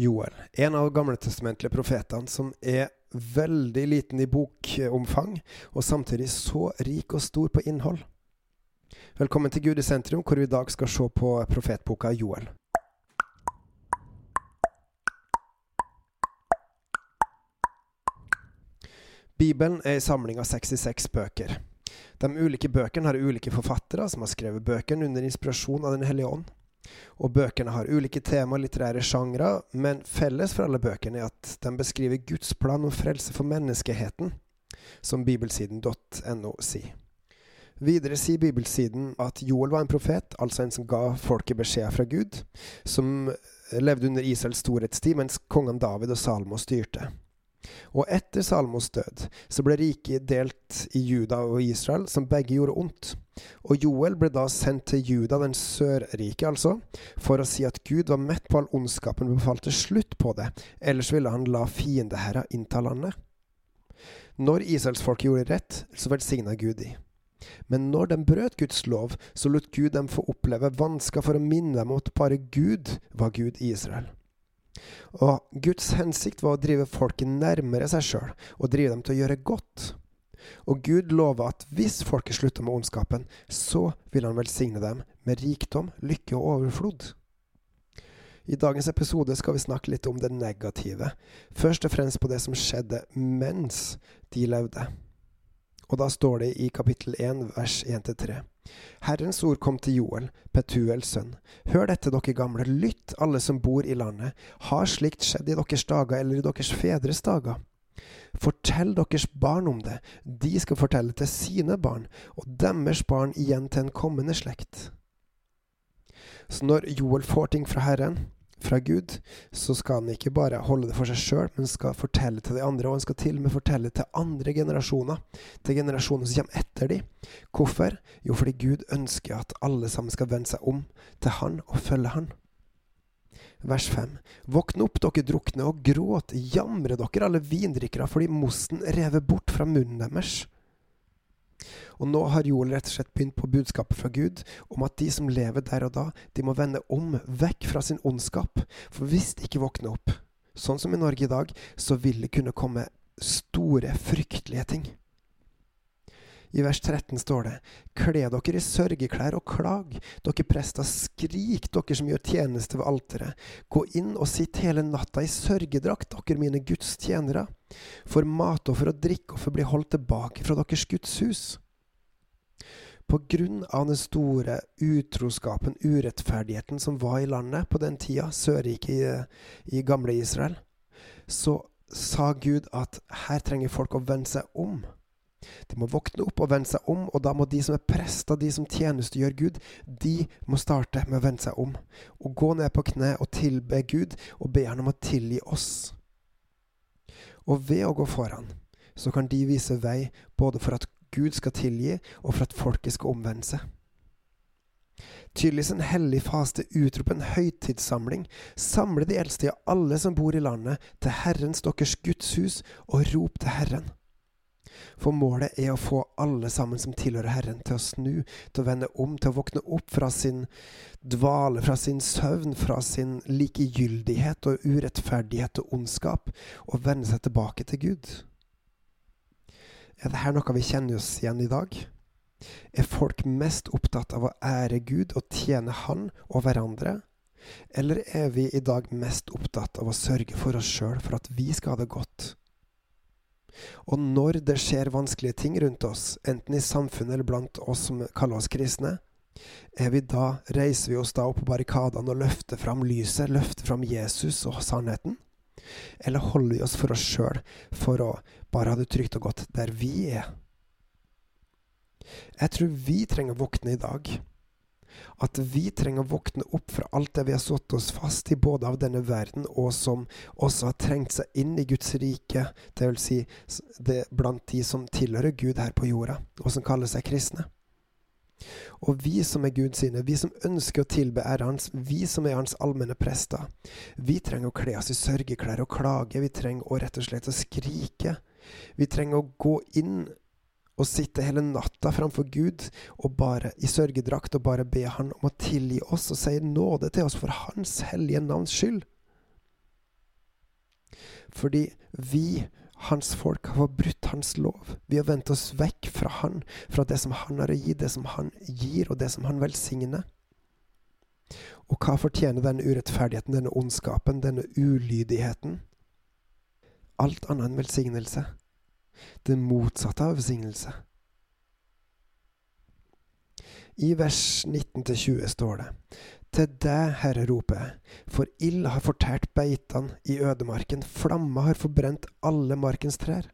Joel, en av gamletestamentlige profetene som er veldig liten i bokomfang, og samtidig så rik og stor på innhold. Velkommen til Gud i sentrum, hvor vi i dag skal se på profetboka Joel. Bibelen er en samling av 66 bøker. De ulike bøkene har ulike forfattere som har skrevet bøkene under inspirasjon av Den hellige ånd. Og bøkene har ulike tema og litterære sjangre, men felles for alle bøkene er at de beskriver Guds plan om frelse for menneskeheten, som bibelsiden.no sier. Videre sier bibelsiden at Joel var en profet, altså en som ga folket beskjeder fra Gud, som levde under Israels storhetstid mens kongene David og Salmo styrte. Og etter Salmos død så ble riket delt i Juda og Israel, som begge gjorde ondt. Og Joel ble da sendt til Juda, den sørrike altså, for å si at Gud var mett på all ondskapen og befalte slutt på det, ellers ville han la fiendeherra innta landet. Når israelsfolket gjorde rett, så velsigna Gud de. Men når de brøt Guds lov, så lot Gud dem få oppleve vansker for å minne dem om at bare Gud var Gud i Israel. Og Guds hensikt var å drive folket nærmere seg sjøl, og drive dem til å gjøre godt. Og Gud lova at hvis folket slutta med ondskapen, så ville han velsigne dem med rikdom, lykke og overflod. I dagens episode skal vi snakke litt om det negative, først og fremst på det som skjedde mens de levde. Og da står det i kapittel 1 vers 1-3. Herrens ord kom til Joel, Petuels sønn. Hør dette, dere gamle, lytt, alle som bor i landet. Har slikt skjedd i deres dager eller i deres fedres dager? Fortell deres barn om det, de skal fortelle til sine barn, og deres barn igjen til en kommende slekt. Så når Joel får ting fra Herren, fra Gud, så skal han ikke bare holde det for seg sjøl, men skal fortelle til de andre. Og han skal til og med fortelle til andre generasjoner, til generasjoner som kommer etter de. Hvorfor? Jo, fordi Gud ønsker at alle sammen skal vende seg om til Han og følge Han. Vers 5. Våkne opp, dere drukne, og gråt, jamre dere, alle vindrikkere, fordi mosten rever bort fra munnen deres. Og nå har Joel rett og slett begynt på budskapet fra Gud om at de som lever der og da, de må vende om, vekk fra sin ondskap. For hvis de ikke våkner opp, sånn som i Norge i dag, så vil det kunne komme store, fryktelige ting. I vers 13 står det:" Kle dere i sørgeklær og klag, dere prester, skrik, dere som gjør tjeneste ved alteret. Gå inn og sitt hele natta i sørgedrakt, dere mine Guds tjenere. For matoffer og drikkoffer blir holdt tilbake fra deres Guds hus. På grunn av den store utroskapen, urettferdigheten, som var i landet på den tida, Sørriket i, i gamle Israel, så sa Gud at her trenger folk å vende seg om. De må våkne opp og vende seg om, og da må de som er prester, de som tjenestegjør Gud, de må starte med å vende seg om. Og gå ned på kne og tilbe Gud, og be Han om å tilgi oss. Og ved å gå foran, så kan de vise vei både for at Gud skal tilgi, og for at folket skal omvende seg. Tydeligvis en hellig faste utroper en høytidssamling. Samle de eldste av alle som bor i landet, til Herrens deres Guds hus, og rop til Herren. For målet er å få alle sammen som tilhører Herren, til å snu, til å vende om, til å våkne opp fra sin dvale, fra sin søvn, fra sin likegyldighet og urettferdighet og ondskap, og vende seg tilbake til Gud. Er dette noe vi kjenner oss igjen i dag? Er folk mest opptatt av å ære Gud og tjene Han og hverandre? Eller er vi i dag mest opptatt av å sørge for oss sjøl, for at vi skal ha det godt? Og når det skjer vanskelige ting rundt oss, enten i samfunnet eller blant oss som kaller oss kristne, er vi da, reiser vi oss da opp på barrikadene og løfter fram lyset, løfter fram Jesus og sannheten? Eller holder vi oss for oss sjøl for å bare ha det trygt og godt der vi er? Jeg tror vi trenger å våkne i dag at vi trenger å våkne opp fra alt det vi har satt oss fast i, både av denne verden og som også har trengt seg inn i Guds rike, det vil si det blant de som tilhører Gud her på jorda, og som kaller seg kristne. Og vi som er Guds sine, vi som ønsker å tilbe ære Hans, vi som er Hans allmenne prester, vi trenger å kle oss i sørgeklær og klage, vi trenger å rett og slett å skrike. Vi trenger å gå inn å sitte hele natta framfor Gud og bare i sørgedrakt og bare be Han om å tilgi oss og si nåde til oss for Hans hellige navns skyld. Fordi vi, hans folk, har forbrutt hans lov. Vi har vendt oss vekk fra han, fra det som han har å gi, det som han gir, og det som han velsigner. Og hva fortjener denne urettferdigheten, denne ondskapen, denne ulydigheten? Alt annet enn velsignelse. Det motsatte av velsignelse. I vers 19-20 står det til deg, Herre, roper jeg, for ild har fortært beitene i ødemarken, flamma har forbrent alle markens trær.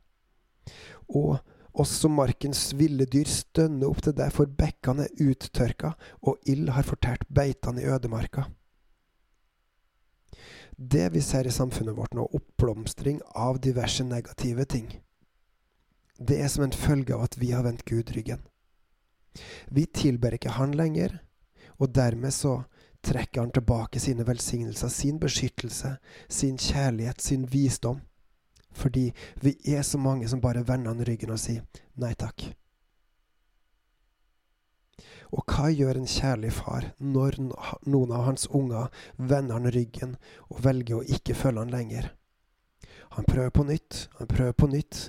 Og også markens ville dyr stønner opp til deg, for bekkene er uttørka, og ild har fortært beitene i ødemarka. Det vi ser i samfunnet vårt nå, oppblomstring av diverse negative ting, det er som en følge av at vi har vendt Gud ryggen. Vi tilber ikke Han lenger, og dermed så trekker han tilbake sine velsignelser, sin beskyttelse, sin kjærlighet, sin visdom. Fordi vi er så mange som bare vender han ryggen og sier nei takk. Og hva gjør en kjærlig far når noen av hans unger vender han ryggen og velger å ikke følge han lenger? Han prøver på nytt, han prøver på nytt.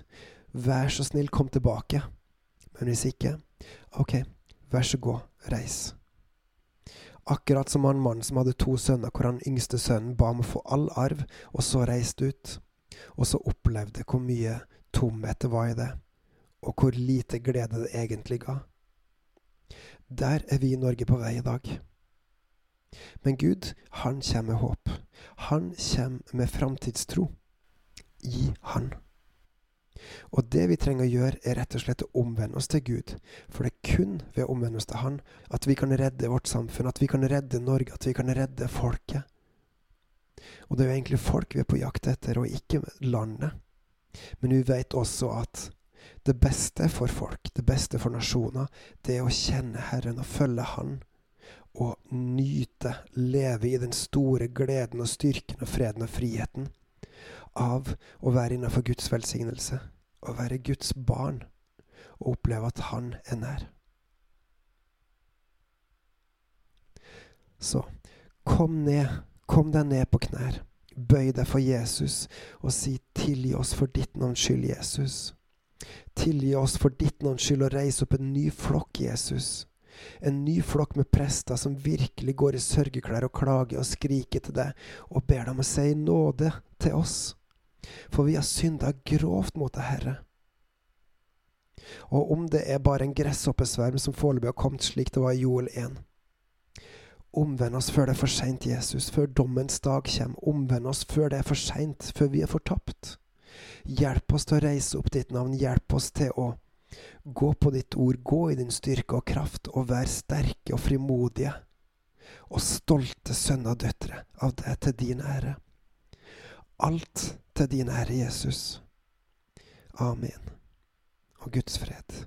Vær så snill, kom tilbake. Men hvis ikke, OK, vær så god, reis. Akkurat som han mannen som hadde to sønner, hvor han yngste sønnen ba om å få all arv, og så reiste ut. Og så opplevde hvor mye tomhet det var i det, og hvor lite glede det egentlig ga. Der er vi i Norge på vei i dag. Men Gud, han kommer med håp. Han kommer med framtidstro. Gi Han. Og det vi trenger å gjøre, er rett og slett å omvende oss til Gud. For det er kun ved å omvende oss til Han at vi kan redde vårt samfunn, at vi kan redde Norge, at vi kan redde folket. Og det er jo egentlig folk vi er på jakt etter, og ikke landet. Men vi vet også at det beste for folk, det beste for nasjoner, det er å kjenne Herren og følge Han. Og nyte, leve i den store gleden og styrken og freden og friheten av å være innenfor Guds velsignelse å være Guds barn og oppleve at Han er nær. Så kom ned, kom deg ned på knær. Bøy deg for Jesus og si 'tilgi oss for ditt navns skyld, Jesus'. Tilgi oss for ditt navns skyld og reis opp en ny flokk, Jesus. En ny flokk med prester som virkelig går i sørgeklær og klager og skriker til deg og ber deg om å si nåde til oss. For vi har synda grovt mot deg, Herre. Og om det er bare en gresshoppesverm som foreløpig har kommet slik det var i Joel 1. Omvend oss før det er for seint, Jesus, før dommens dag kommer. Omvend oss før det er for seint, før vi er fortapt. Hjelp oss til å reise opp ditt navn. Hjelp oss til å gå på ditt ord, gå i din styrke og kraft, og vær sterke og frimodige og stolte sønner og døtre av det til din ære. Alt til din ære, Jesus. Amen. Og Guds fred.